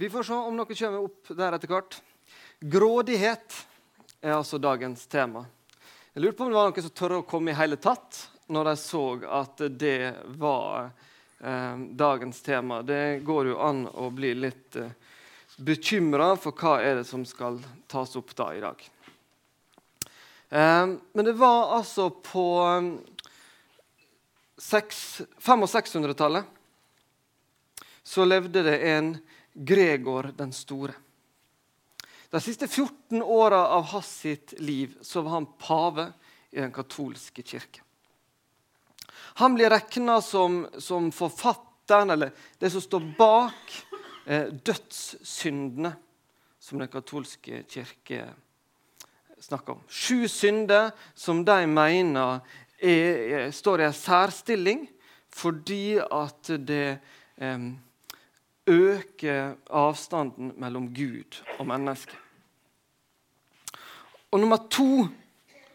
Vi får se om noe kommer opp der etter hvert. Grådighet er altså dagens tema. Jeg lurte på om det var noen som tørre å komme i hele tatt når de så at det var eh, dagens tema. Det går jo an å bli litt eh, bekymra for hva er det som skal tas opp da i dag. Eh, men det var altså på 500- og 600-tallet så levde det en Gregor den store. De siste 14 åra av hans sitt liv så var han pave i den katolske kirke. Han blir regna som, som, forfatteren, eller det som står bak eh, dødssyndene som den katolske kirke snakker om. Sju synder som de mener er, står i en særstilling fordi at det eh, øker avstanden mellom Gud og menneske. Og nummer to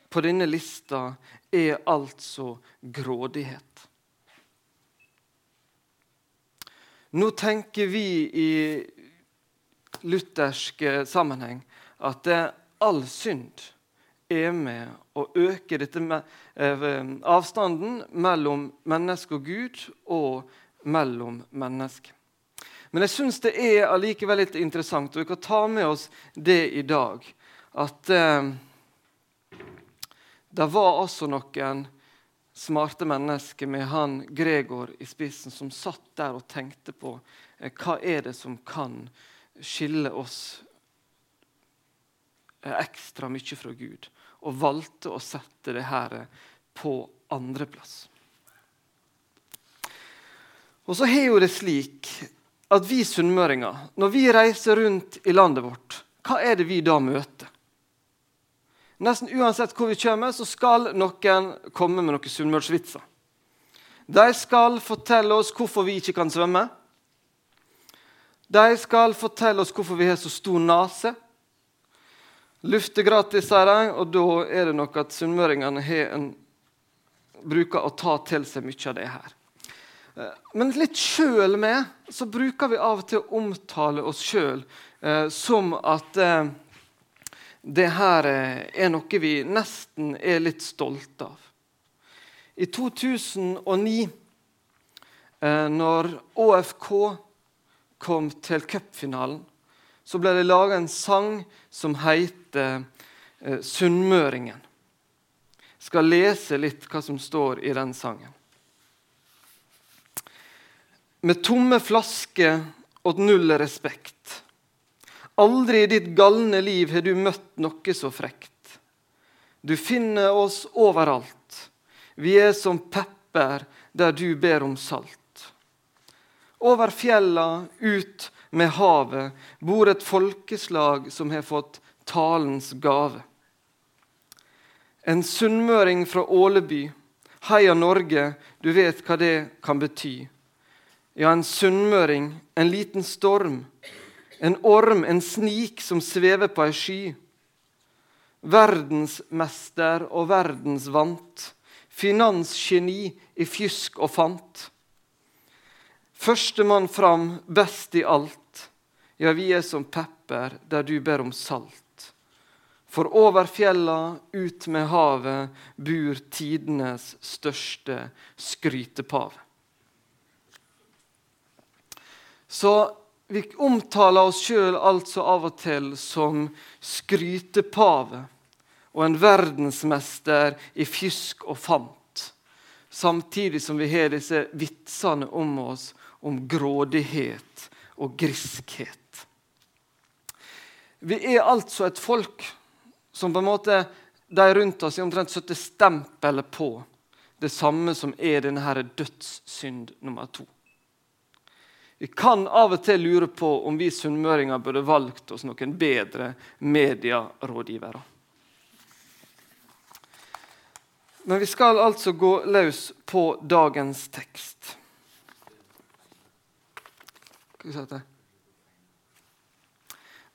på denne lista er altså grådighet. Nå tenker vi i luthersk sammenheng at all synd er med å øke dette eh, avstanden mellom menneske og Gud og mellom mennesker. Men jeg syns det er allikevel litt interessant, og vi kan ta med oss det i dag, at eh, det var altså noen smarte mennesker med han Gregor i spissen som satt der og tenkte på eh, hva er det som kan skille oss eh, ekstra mye fra Gud, og valgte å sette det her på andreplass. Og så har jo det slik at vi sunnmøringer, når vi reiser rundt i landet vårt, hva er det vi da møter? Nesten uansett hvor vi kommer, så skal noen komme med noen sunnmørsvitser. De skal fortelle oss hvorfor vi ikke kan svømme. De skal fortelle oss hvorfor vi har så stor nese. Luft er gratis, sier de, og da er det nok at sunnmøringene bruker å ta til seg mye av det her. Eh, men litt sjøl med så bruker vi av og til å omtale oss sjøl eh, som at eh, det her eh, er noe vi nesten er litt stolte av. I 2009, eh, når ÅFK kom til cupfinalen, så ble det laga en sang som heter eh, 'Sunnmøringen'. Jeg skal lese litt hva som står i den sangen med tomme flasker og null respekt. Aldri i ditt galne liv har du møtt noe så frekt. Du finner oss overalt. Vi er som pepper der du ber om salt. Over fjella, ut med havet, bor et folkeslag som har fått talens gave. En sunnmøring fra Åleby. Heia Norge, du vet hva det kan bety. Ja, en sunnmøring, en liten storm, en orm, en snik som svever på ei sky. Verdensmester og verdensvant, finansgeni i fjusk og fant. Førstemann fram, best i alt. Ja, vi er som pepper der du ber om salt. For over fjella, ut med havet, bor tidenes største skrytepave. Så vi omtaler oss sjøl altså av og til som skrytepave og en verdensmester i fjusk og fant, samtidig som vi har disse vitsene om oss om grådighet og griskhet. Vi er altså et folk som på en måte de rundt oss omtrent setter stempelet på det samme som er denne dødssynd nummer to. Vi kan av og til lure på om vi sunnmøringer burde valgt oss noen bedre medierådgivere. Men vi skal altså gå løs på dagens tekst.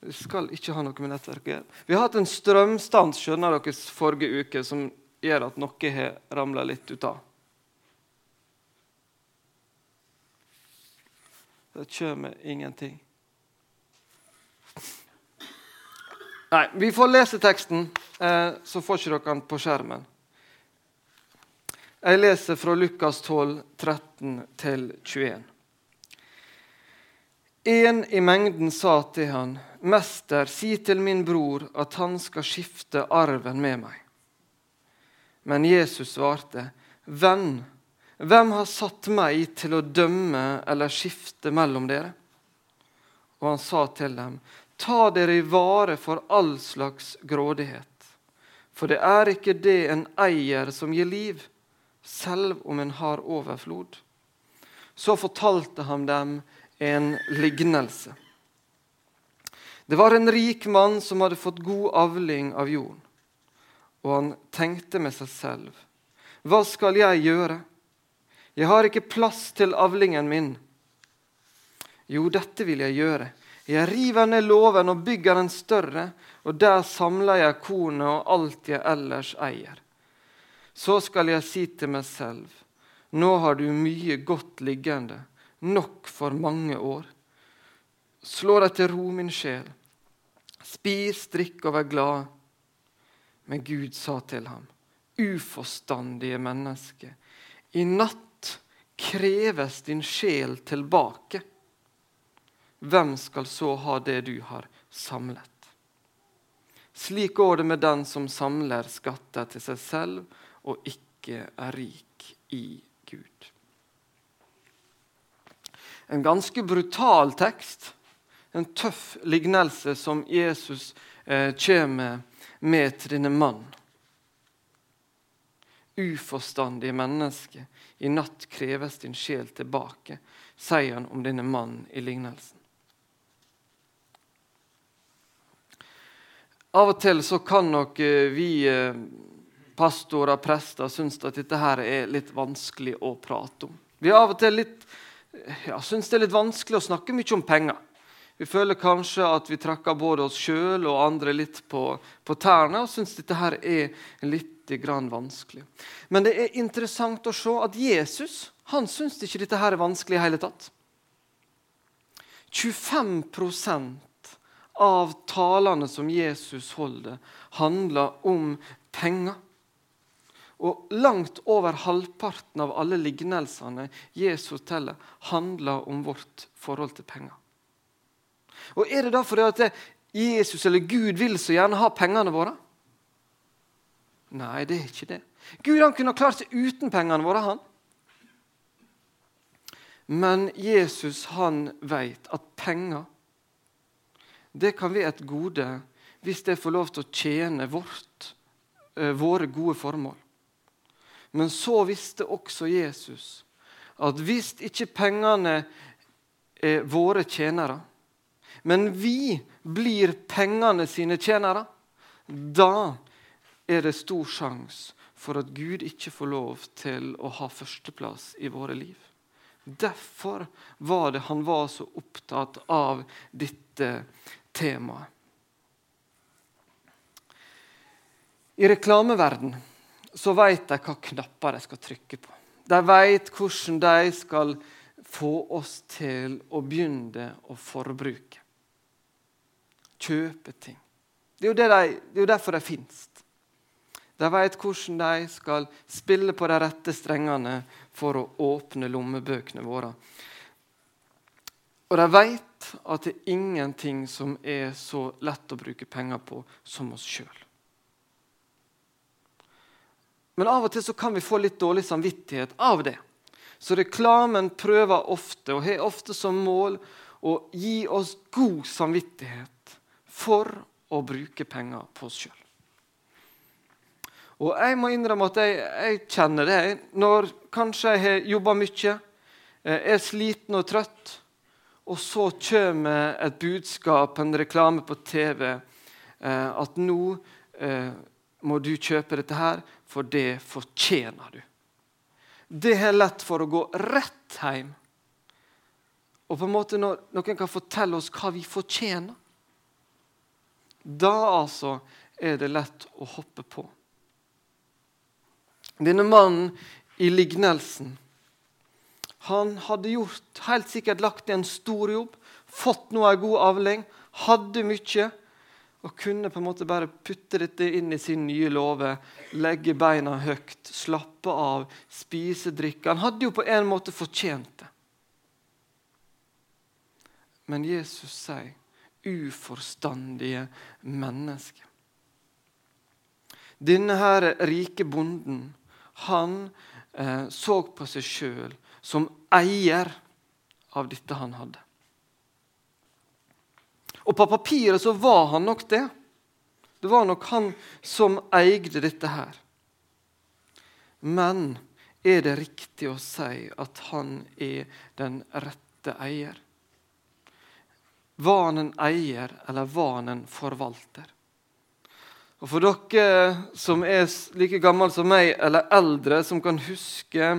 Vi skal ikke ha noe med nettverket Vi har hatt en strømstans skjønner dere, forrige uke som gjør at noe har ramla litt ut av. Det kommer ingenting. Nei, vi får lese teksten, eh, så får ikke dere den på skjermen. Jeg leser fra Lukas 12, 13-21. En i mengden sa til han, 'Mester, si til min bror at han skal skifte arven med meg.' Men Jesus svarte, 'Venn, hvem har satt meg til å dømme eller skifte mellom dere?' Og han sa til dem, Ta dere i vare for all slags grådighet, for det er ikke det en eier som gir liv, selv om en har overflod. Så fortalte han dem en lignelse. Det var en rik mann som hadde fått god avling av jorden. Og han tenkte med seg selv, hva skal jeg gjøre? Jeg har ikke plass til avlingen min. Jo, dette vil jeg gjøre. Jeg river ned låven og bygger en større, og der samler jeg kornet og alt jeg ellers eier. Så skal jeg si til meg selv, nå har du mye godt liggende, nok for mange år. Slå deg til ro, min sjel. Spis, drikk og vær glad. Men Gud sa til ham, uforstandige menneske, i natt kreves din sjel tilbake hvem skal så ha det du har samlet? Slik går det med den som samler skatter til seg selv og ikke er rik i Gud. En ganske brutal tekst, en tøff lignelse som Jesus eh, kommer med til denne mannen. Uforstandige menneske, i natt kreves din sjel tilbake, sier han om denne mannen i lignelsen. Av og til så kan nok eh, vi eh, pastorer og prester synes at dette her er litt vanskelig å prate om. Vi har av og til litt, ja, synes det er litt vanskelig å snakke mye om penger. Vi føler kanskje at vi trakker både oss sjøl og andre litt på, på tærne og syns dette her er litt grann vanskelig. Men det er interessant å se at Jesus han syns ikke dette her er vanskelig i hele tatt. 25% av talene som Jesus holder, handler om penger. Og langt over halvparten av alle lignelsene Jesus teller, handler om vårt forhold til penger. Og Er det da fordi at Jesus eller Gud vil så gjerne ha pengene våre? Nei, det er ikke det. Gud han kunne ha klart seg uten pengene våre. han. Men Jesus han vet at penger det kan være et gode hvis det får lov til å tjene vårt, eh, våre gode formål. Men så visste også Jesus at hvis ikke pengene er våre tjenere, men vi blir pengene sine tjenere, da er det stor sjanse for at Gud ikke får lov til å ha førsteplass i våre liv. Derfor var det han var så opptatt av dette temaet. I reklameverden så vet de hva knapper de skal trykke på. De vet hvordan de skal få oss til å begynne å forbruke. Kjøpe ting. Det er jo, de, det er jo derfor de fins. De vet hvordan de skal spille på de rette strengene for å åpne lommebøkene våre. Og de vet at det er ingenting som er så lett å bruke penger på som oss sjøl. Men av og til så kan vi få litt dårlig samvittighet av det. Så reklamen prøver ofte og har ofte som mål å gi oss god samvittighet for å bruke penger på oss sjøl. Og jeg må innrømme at jeg, jeg kjenner det. Når kanskje jeg har jobba mye, eh, er sliten og trøtt, og så kommer et budskap, en reklame på TV, eh, at nå eh, må du kjøpe dette her, for det fortjener du. Det er lett for å gå rett hjem. Og på en måte når noen kan fortelle oss hva vi fortjener, da altså er det lett å hoppe på. Denne mannen i lignelsen han hadde gjort, helt sikkert lagt i en stor jobb, fått noe av god avling. hadde mye og kunne på en måte bare putte dette inn i sin nye låve, legge beina høyt, slappe av, spise, drikke. Han hadde jo på en måte fortjent det. Men Jesus sier uforstandige mennesker. Denne her rike bonden han eh, så på seg sjøl som eier av dette han hadde. Og på papiret så var han nok det. Det var nok han som eide dette her. Men er det riktig å si at han er den rette eier? Han en eier, eller hva en forvalter? Og For dere som er like gamle som meg, eller eldre, som kan huske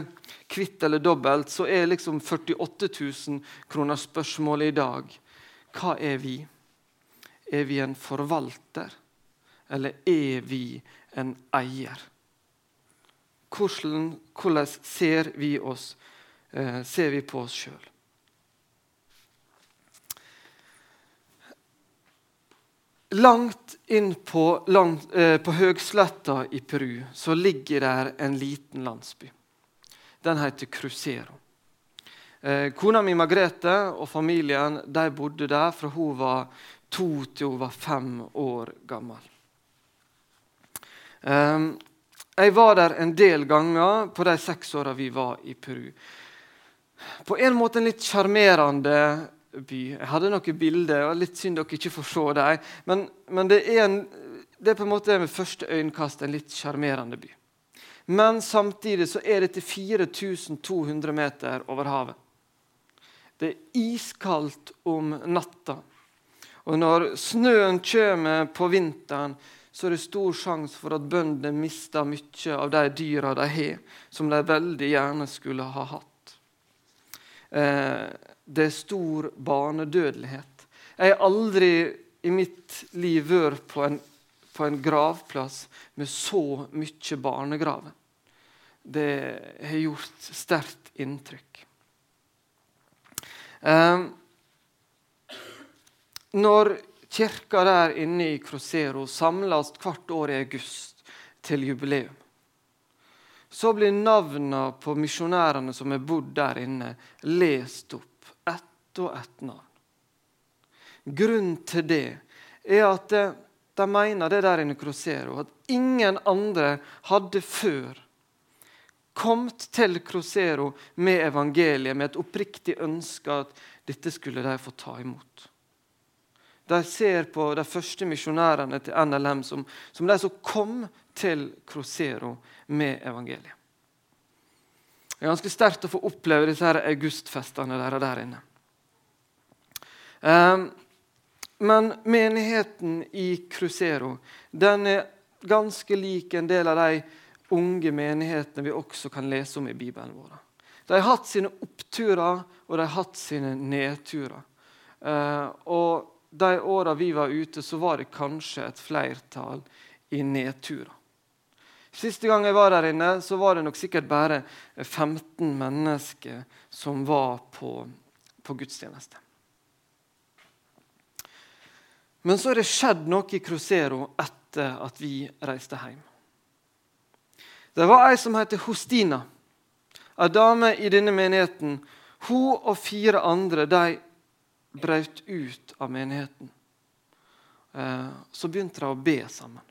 kvitt eller dobbelt, så er liksom 48 000 kroner spørsmålet i dag hva er vi? Er vi en forvalter, eller er vi en eier? Hvordan, hvordan ser, vi oss, eh, ser vi på oss sjøl? Langt inn på, land, eh, på Høgsletta i Peru så ligger der en liten landsby. Den heter Crucero. Eh, kona mi Margrethe og familien de bodde der fra hun var to til hun var fem år gammel. Eh, jeg var der en del ganger på de seks åra vi var i Peru. På en måte en litt sjarmerende by. Jeg hadde noen bilder, og litt synd dere ikke får se dem. Men, men det, er en, det er på en måte med første øyekast en litt sjarmerende by. Men samtidig så er dette 4200 meter over havet. Det er iskaldt om natta. Og når snøen kommer på vinteren, så er det stor sjanse for at bøndene mister mye av de dyra de har, som de veldig gjerne skulle ha hatt. Eh, det er stor barnedødelighet. Jeg har aldri i mitt liv vært på en, på en gravplass med så mye barnegraver. Det har gjort sterkt inntrykk. Um, når kirka der inne i Crosero samles hvert år i august til jubileum, så blir navnene på misjonærene som har bodd der inne, lest opp og ett navn. Grunnen til det er at de mener det der i Crocero, at ingen andre hadde før kommet til Crosero med evangeliet, med et oppriktig ønske at dette skulle de få ta imot. De ser på de første misjonærene til NLM som, som de som kom til Crosero med evangeliet. Det er ganske sterkt å få oppleve disse augustfestene der, der inne. Um, men menigheten i Crucero den er ganske lik en del av de unge menighetene vi også kan lese om i Bibelen vår. De har hatt sine oppturer og de har hatt sine nedturer. Uh, og de åra vi var ute, så var det kanskje et flertall i nedturer. Siste gang jeg var der inne, så var det nok sikkert bare 15 mennesker som var på, på gudstjeneste. Men så har det skjedd noe i Crucero etter at vi reiste hjem. Det var ei som heter Hostina, ei dame i denne menigheten. Hun og fire andre de brøt ut av menigheten. Eh, så begynte de å be sammen.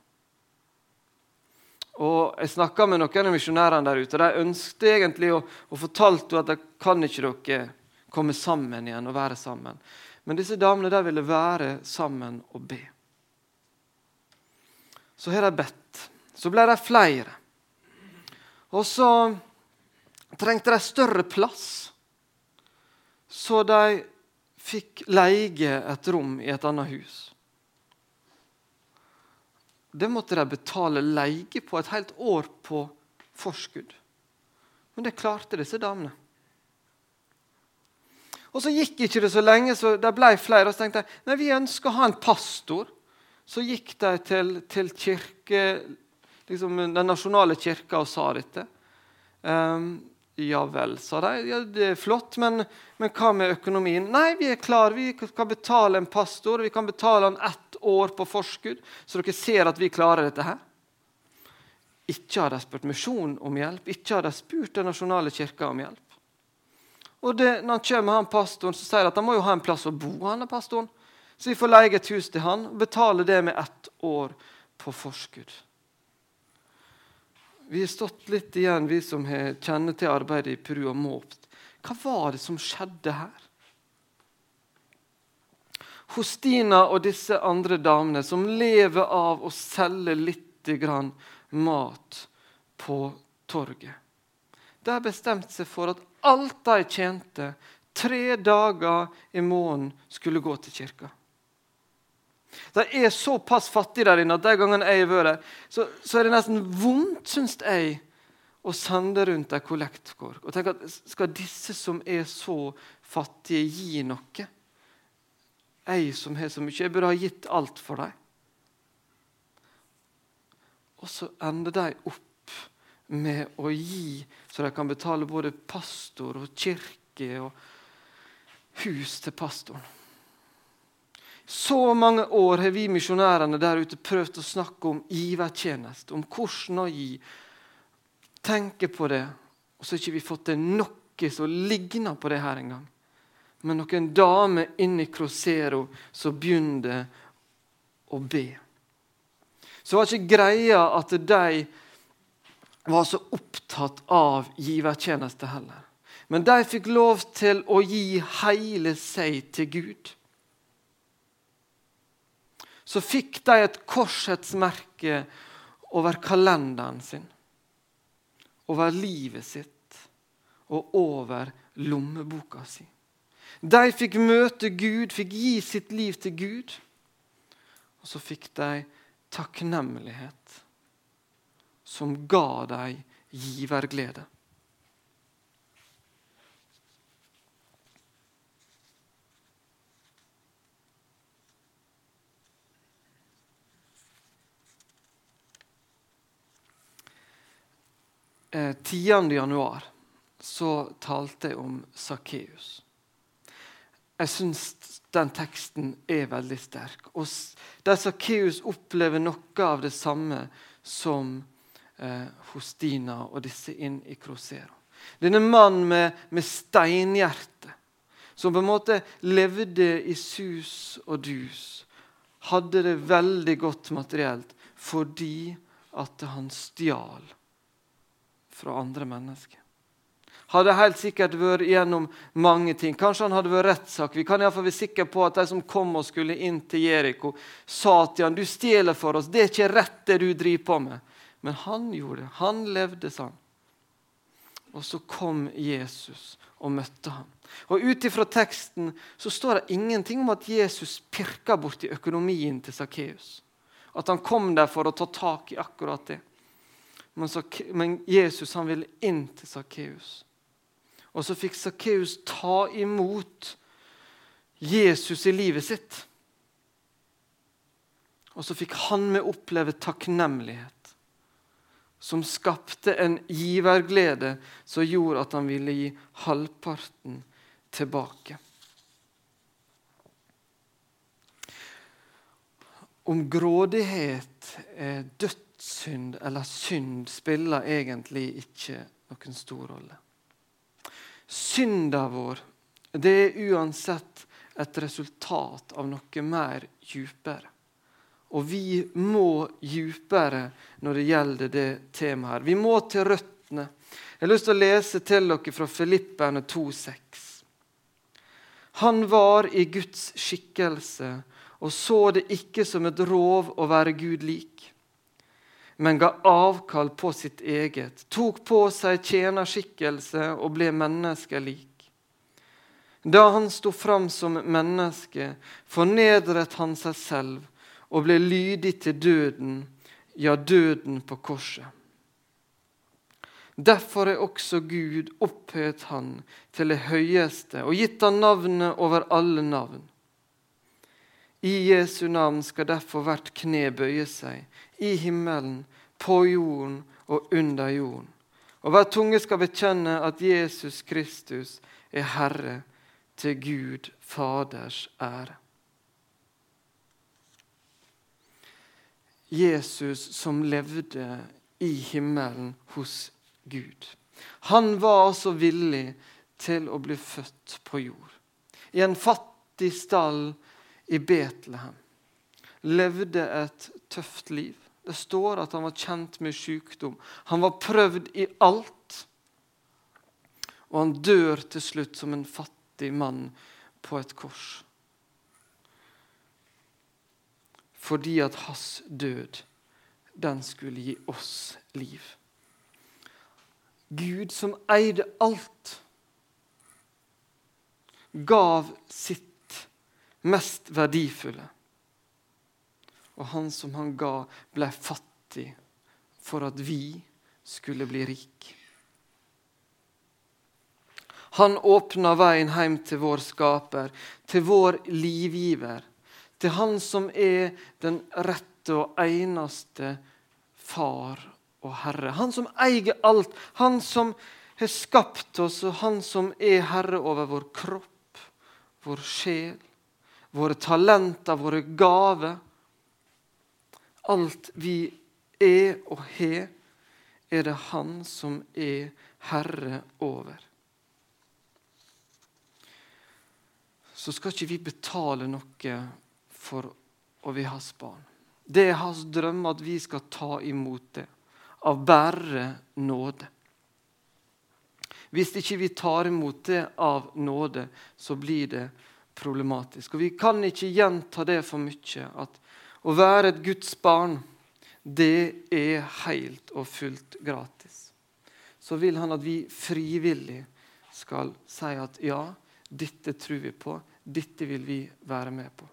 Og Jeg snakka med noen av misjonærene der ute. De ønsket egentlig å, og fortalte at de kan ikke dere komme sammen igjen og være sammen. Men disse damene der ville være sammen og be. Så har de bedt. Så ble de flere. Og så trengte de større plass. Så de fikk leie et rom i et annet hus. Det måtte de betale leie på et helt år på forskudd. Men det klarte disse damene. Og Så gikk ikke det så lenge, så det ble flere. Og så tenkte jeg nei, vi ønsker å ha en pastor. Så gikk de til, til kirke, liksom den nasjonale kirka og sa dette. Um, Ja vel, sa de. Ja, det er flott, men, men hva med økonomien? Nei, vi er klare. Vi kan betale en pastor. Vi kan betale han ett år på forskudd, så dere ser at vi klarer dette her. Ikke har de spurt misjon om hjelp. Ikke har de spurt Den nasjonale kirka om hjelp. Og det, når han kommer han pastoren, så sier de at han må jo ha en plass å bo. han pastoren. Så vi får leie et hus til han og betale det med ett år på forskudd. Vi har stått litt igjen, vi som kjenner til arbeidet i Peru og måpt. Hva var det som skjedde her? Hos Stina og disse andre damene som lever av å selge litt grann mat på torget. De har bestemt seg for at alt de tjente, tre dager i måneden, skulle gå til kirka. De er såpass fattige der inne at de gangene jeg har vært der, så, så, er det nesten vondt, syns jeg, å sende rundt en kollektkork. Og tenke at Skal disse som er så fattige, gi noe? Jeg som har så mye, jeg burde ha gitt alt for dem. Og så ender de opp med å gi, så de kan betale både pastor og kirke og hus til pastoren. Så mange år har vi misjonærene der ute prøvd å snakke om givertjeneste, om hvordan å gi. Tenke på det. Og så har ikke vi fått til noe som ligner på det her engang. Men noen damer inne i som begynte å be. Så var ikke greia at de var så opptatt av givertjeneste heller. Men de fikk lov til å gi hele seg til Gud så fikk de et korsets merke over kalenderen sin, over livet sitt og over lommeboka si. De fikk møte Gud, fikk gi sitt liv til Gud. Og så fikk de takknemlighet som ga dem giverglede. eh, 10. januar talte jeg om Sakkeus. Jeg syns den teksten er veldig sterk. Og Der Sakkeus opplever noe av det samme som eh, hos Dina og disse inn i Krosero. Denne mannen med, med steinhjerte, som på en måte levde i sus og dus, hadde det veldig godt materielt fordi at han stjal fra andre mennesker. Hadde helt sikkert vært gjennom mange ting. Kanskje han hadde vært rettssak. Vi kan i fall være sikre på at de som kom og skulle inn til Jeriko, sa til han, du stjeler for oss. Det er ikke rett, det du driver på med. Men han gjorde det. Han levde sånn. Og så kom Jesus og møtte ham. Og Ut ifra teksten så står det ingenting om at Jesus pirka borti økonomien til Sakkeus. At han kom der for å ta tak i akkurat det. Men, men Jesus han ville inn til Sakkeus. Og så fikk Sakkeus ta imot Jesus i livet sitt. Og så fikk han med oppleve takknemlighet, som skapte en giverglede som gjorde at han ville gi halvparten tilbake. Om grådighet er dødssynd eller synd spiller egentlig ikke noen stor rolle. Synda vår det er uansett et resultat av noe mer djupere. Og vi må djupere når det gjelder det temaet. her. Vi må til røttene. Jeg har lyst til å lese til dere fra Filipperne 2,6. Han var i Guds skikkelse og så det ikke som et rov å være Gud lik men ga avkall på sitt eget, tok på seg tjenerskikkelse og ble menneskelik. Da han sto fram som menneske, fornedret han seg selv og ble lydig til døden, ja, døden på korset. Derfor er også Gud opphøyet han til det høyeste og gitt han navnet over alle navn. I Jesu navn skal derfor hvert kne bøye seg, i himmelen, på jorden og under jorden, Og hver tunge skal bekjenne at Jesus Kristus er Herre, til Gud Faders ære. Jesus som levde i himmelen hos Gud. Han var altså villig til å bli født på jord. I en fattig stall i Betlehem. Levde et tøft liv. Det står at han var kjent med sykdom. Han var prøvd i alt. Og han dør til slutt som en fattig mann på et kors. Fordi at hans død, den skulle gi oss liv. Gud som eide alt, gav sitt mest verdifulle. Og han som han ga, ble fattig for at vi skulle bli rik. Han åpna veien hjem til vår skaper, til vår livgiver, til han som er den rette og eneste far og herre. Han som eier alt, han som har skapt oss, og han som er herre over vår kropp, vår sjel, våre talenter, våre gaver. Alt vi er og har, er det han som er herre over. Så skal ikke vi betale noe for å være hans barn. Det er hans drøm at vi skal ta imot det av bare nåde. Hvis ikke vi tar imot det av nåde, så blir det problematisk. Og Vi kan ikke gjenta det for mye, at å være et Guds barn, det er helt og fullt gratis. Så vil han at vi frivillig skal si at ja, dette tror vi på, dette vil vi være med på.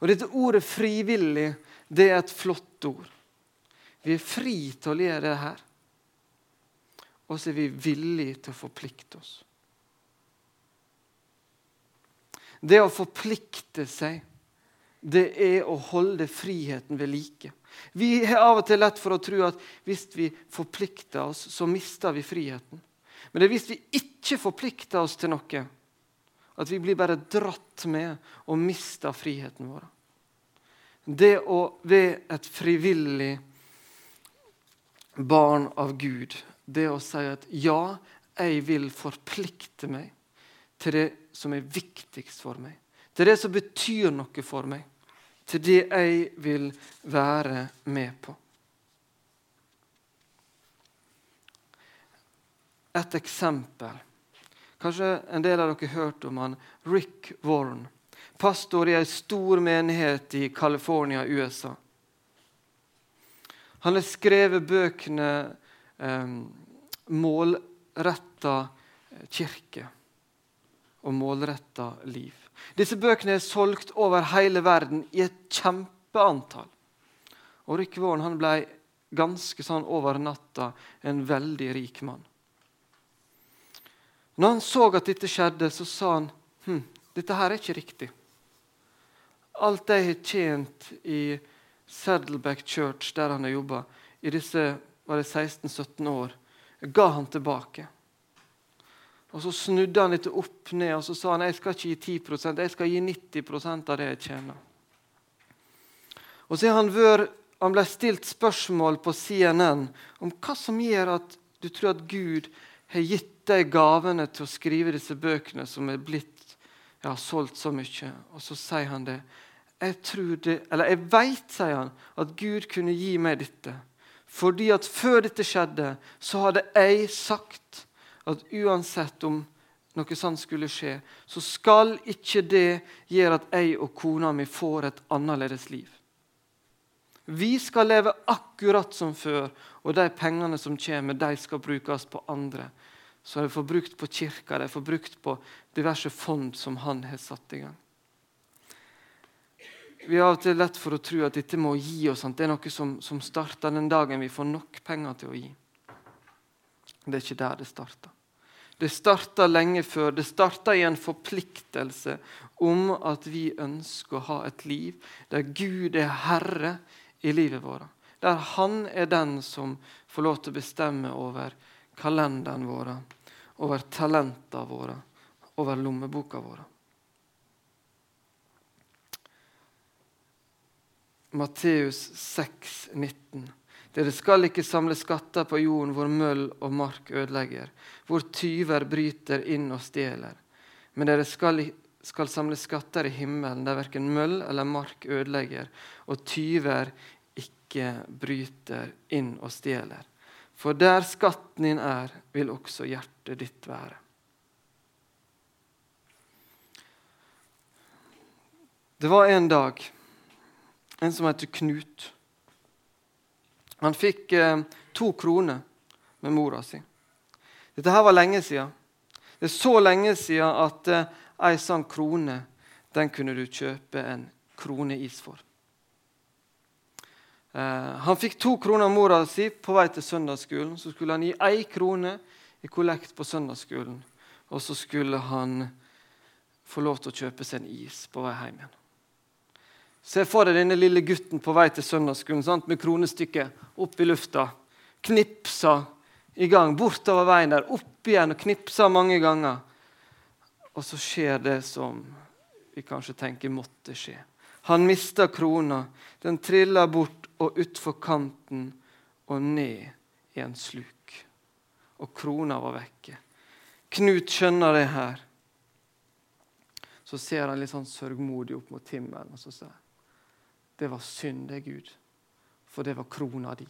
Og Dette ordet 'frivillig' det er et flott ord. Vi er fri til å gjøre det her. Og så er vi villige til å forplikte oss. Det å forplikte seg, det er å holde friheten ved like. Vi har av og til lett for å tro at hvis vi forplikter oss, så mister vi friheten. Men det er hvis vi ikke forplikter oss til noe, at vi blir bare dratt med og mister friheten vår. Det å være et frivillig barn av Gud, det å si at ja, jeg vil forplikte meg til det som er viktigst for meg. Til det som betyr noe for meg. Til det jeg vil være med på. Et eksempel Kanskje en del av dere har hørt om han Rick Warren. Pastor i en stor menighet i California, USA. Han har skrevet bøkene eh, 'Målretta kirke' og 'Målretta liv'. Disse bøkene er solgt over hele verden i et kjempeantall. Og Rick Warren ble ganske sånn over natta en veldig rik mann. Når han så at dette skjedde, så sa han hm, dette her er ikke riktig. Alt jeg har tjent i Saddleback Church, der han har jobba i disse var det 16-17 år, ga han tilbake. Og Så snudde han litt opp ned og så sa han, jeg skal ikke gi 10% jeg skal gi 90% av det jeg tjener. Og så han, vør, han ble stilt spørsmål på CNN om hva som gjør at du tror at Gud har gitt deg gavene til å skrive disse bøkene som er blitt ja, solgt så mye. Og så sier han det. Jeg tror det, eller jeg veit, sier han, at Gud kunne gi meg dette. Fordi at før dette skjedde, så hadde jeg sagt at uansett om noe sånt skulle skje, så skal ikke det gjøre at jeg og kona mi får et annerledes liv. Vi skal leve akkurat som før, og de pengene som kommer, de skal brukes på andre så de får brukt på kirka, de får brukt på diverse fond som han har satt i gang. Vi har av og til lett for å tro at dette må gi oss. Det er noe som, som starter den dagen vi får nok penger til å gi. Det er ikke der det starter. Det starta lenge før. Det starta i en forpliktelse om at vi ønsker å ha et liv der Gud er herre i livet vårt. Der Han er den som får lov til å bestemme over kalenderen vår, over talentene våre, over lommeboka vår. Matteus 6, 19. Dere skal ikke samle skatter på jorden hvor møll og mark ødelegger, hvor tyver bryter inn og stjeler. Men dere skal, skal samle skatter i himmelen, der verken møll eller mark ødelegger, og tyver ikke bryter inn og stjeler. For der skatten din er, vil også hjertet ditt være. Det var en dag en som heter Knut. Han fikk eh, to kroner med mora si. Dette her var lenge siden. Det er så lenge siden at eh, sånn krone den kunne du kjøpe en kroneis for. Eh, han fikk to kroner av mora si på vei til søndagsskolen. Så skulle han gi ei krone i kollekt på søndagsskolen. Og så skulle han få lov til å kjøpe seg en is på vei hjem igjen. Se for deg denne lille gutten på vei til søndagsskolen med kronestykket opp i lufta. Knipsa i gang, bortover veien der, opp igjen og knipsa mange ganger. Og så skjer det som vi kanskje tenker måtte skje. Han mista krona. Den trilla bort og utfor kanten og ned i en sluk. Og krona var vekke. Knut skjønner det her. Så ser han litt sånn sørgmodig opp mot himmelen og så sier det var synd, det, Gud, for det var krona di.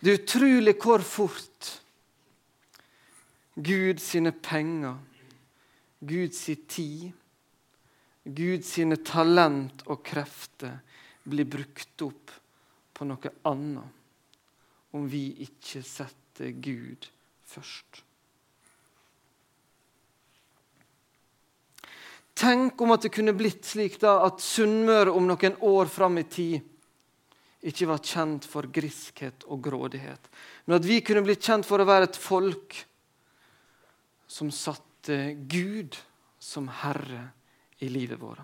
Det er utrolig hvor fort Gud sine penger, Gud sin tid, Gud sine talent og krefter blir brukt opp på noe annet om vi ikke setter Gud først. Tenk om at det kunne blitt slik da, at Sunnmøre om noen år fram i tid ikke var kjent for griskhet og grådighet, men at vi kunne blitt kjent for å være et folk som satte Gud som herre i livet vårt.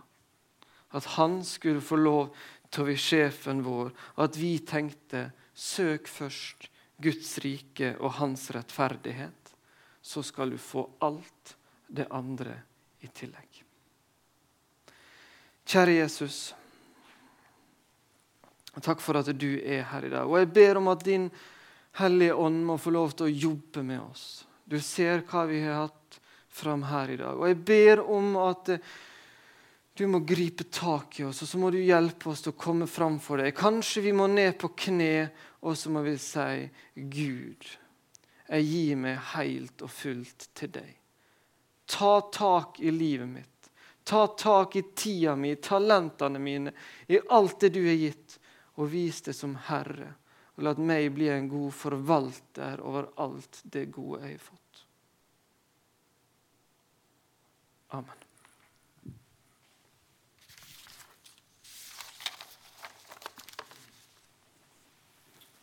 At han skulle få lov til å bli sjefen vår, og at vi tenkte søk først Guds rike og hans rettferdighet, så skal du få alt det andre i tillegg. Kjære Jesus. Takk for at du er her i dag. Og jeg ber om at din Hellige Ånd må få lov til å jobbe med oss. Du ser hva vi har hatt fram her i dag. Og jeg ber om at du må gripe tak i oss, og så må du hjelpe oss til å komme fram for deg. Kanskje vi må ned på kne, og så må vi si, Gud, jeg gir meg helt og fullt til deg. Ta tak i livet mitt. Ta tak i tida mi, talentene mine, i alt det du har gitt, og vis det som Herre. Og la meg bli en god forvalter over alt det gode jeg har fått. Amen.